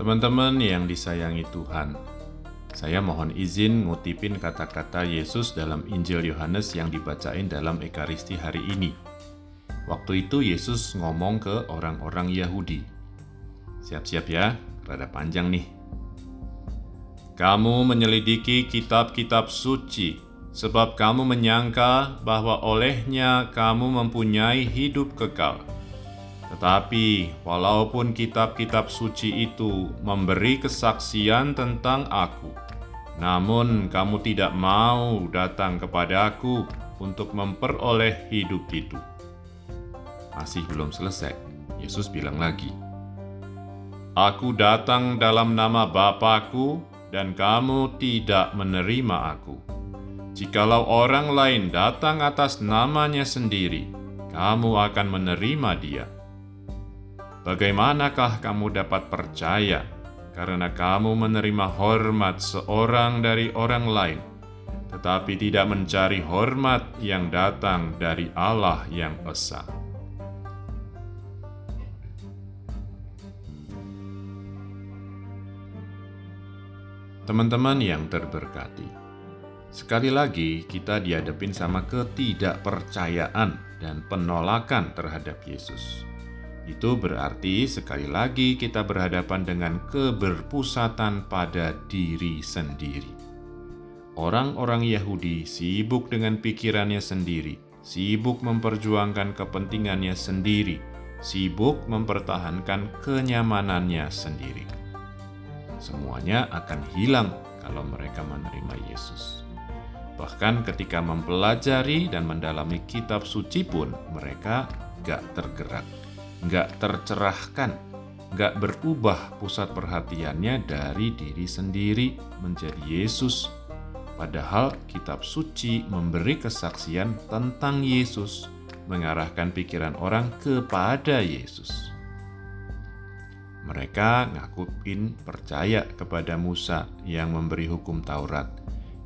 Teman-teman yang disayangi Tuhan, saya mohon izin ngutipin kata-kata Yesus dalam Injil Yohanes yang dibacain dalam Ekaristi hari ini. Waktu itu Yesus ngomong ke orang-orang Yahudi. Siap-siap ya, rada panjang nih. Kamu menyelidiki kitab-kitab suci, sebab kamu menyangka bahwa olehnya kamu mempunyai hidup kekal. Tetapi, walaupun kitab-kitab suci itu memberi kesaksian tentang Aku, namun kamu tidak mau datang kepada Aku untuk memperoleh hidup itu. Masih belum selesai, Yesus bilang lagi, Aku datang dalam nama Bapakku, dan kamu tidak menerima Aku. Jikalau orang lain datang atas namanya sendiri, kamu akan menerima dia Bagaimanakah kamu dapat percaya karena kamu menerima hormat seorang dari orang lain, tetapi tidak mencari hormat yang datang dari Allah yang esa? Teman-teman yang terberkati, sekali lagi kita dihadapin sama ketidakpercayaan dan penolakan terhadap Yesus. Itu berarti sekali lagi kita berhadapan dengan keberpusatan pada diri sendiri. Orang-orang Yahudi sibuk dengan pikirannya sendiri, sibuk memperjuangkan kepentingannya sendiri, sibuk mempertahankan kenyamanannya sendiri. Semuanya akan hilang kalau mereka menerima Yesus. Bahkan ketika mempelajari dan mendalami kitab suci pun mereka gak tergerak nggak tercerahkan, nggak berubah pusat perhatiannya dari diri sendiri menjadi Yesus. Padahal kitab suci memberi kesaksian tentang Yesus, mengarahkan pikiran orang kepada Yesus. Mereka ngakupin percaya kepada Musa yang memberi hukum Taurat,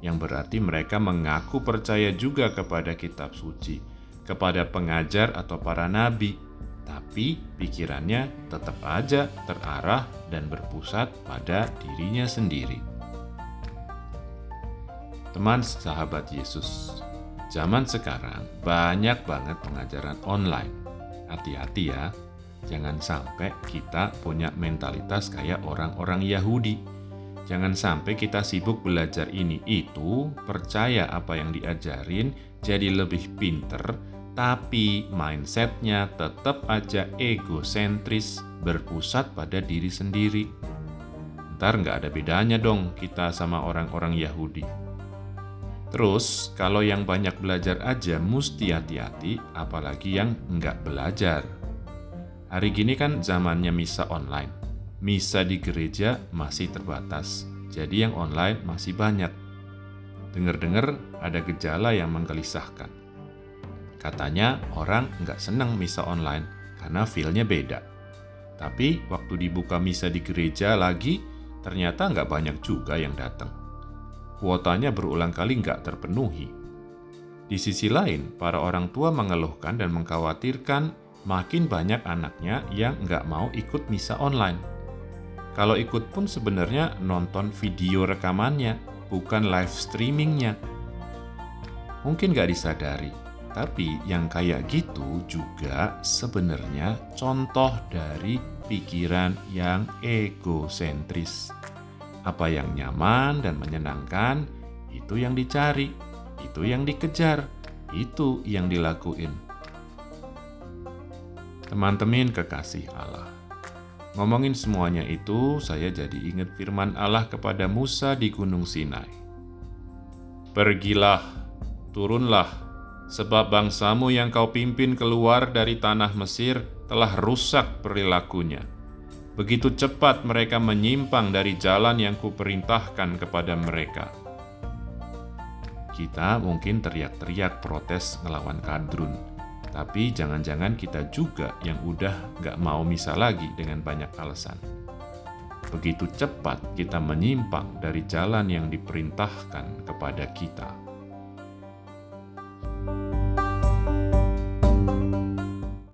yang berarti mereka mengaku percaya juga kepada kitab suci, kepada pengajar atau para nabi, tapi pikirannya tetap aja terarah dan berpusat pada dirinya sendiri. Teman sahabat Yesus, zaman sekarang banyak banget pengajaran online. Hati-hati ya, jangan sampai kita punya mentalitas kayak orang-orang Yahudi. Jangan sampai kita sibuk belajar ini itu, percaya apa yang diajarin, jadi lebih pinter, tapi mindsetnya tetap aja egosentris, berpusat pada diri sendiri. Ntar nggak ada bedanya dong kita sama orang-orang Yahudi. Terus, kalau yang banyak belajar aja mesti hati-hati, apalagi yang nggak belajar. Hari gini kan zamannya misa online. Misa di gereja masih terbatas, jadi yang online masih banyak. Dengar-dengar ada gejala yang menggelisahkan Katanya orang nggak seneng misa online karena feel-nya beda. Tapi waktu dibuka misa di gereja lagi, ternyata nggak banyak juga yang datang. Kuotanya berulang kali nggak terpenuhi. Di sisi lain, para orang tua mengeluhkan dan mengkhawatirkan makin banyak anaknya yang nggak mau ikut misa online. Kalau ikut pun sebenarnya nonton video rekamannya, bukan live streamingnya. Mungkin nggak disadari, tapi yang kayak gitu juga sebenarnya contoh dari pikiran yang egosentris. Apa yang nyaman dan menyenangkan, itu yang dicari, itu yang dikejar, itu yang dilakuin. Teman-teman kekasih Allah. Ngomongin semuanya itu, saya jadi ingat firman Allah kepada Musa di Gunung Sinai. Pergilah, turunlah sebab bangsamu yang kau pimpin keluar dari tanah Mesir telah rusak perilakunya. Begitu cepat mereka menyimpang dari jalan yang kuperintahkan kepada mereka. Kita mungkin teriak-teriak protes ngelawan kadrun, tapi jangan-jangan kita juga yang udah gak mau misa lagi dengan banyak alasan. Begitu cepat kita menyimpang dari jalan yang diperintahkan kepada kita.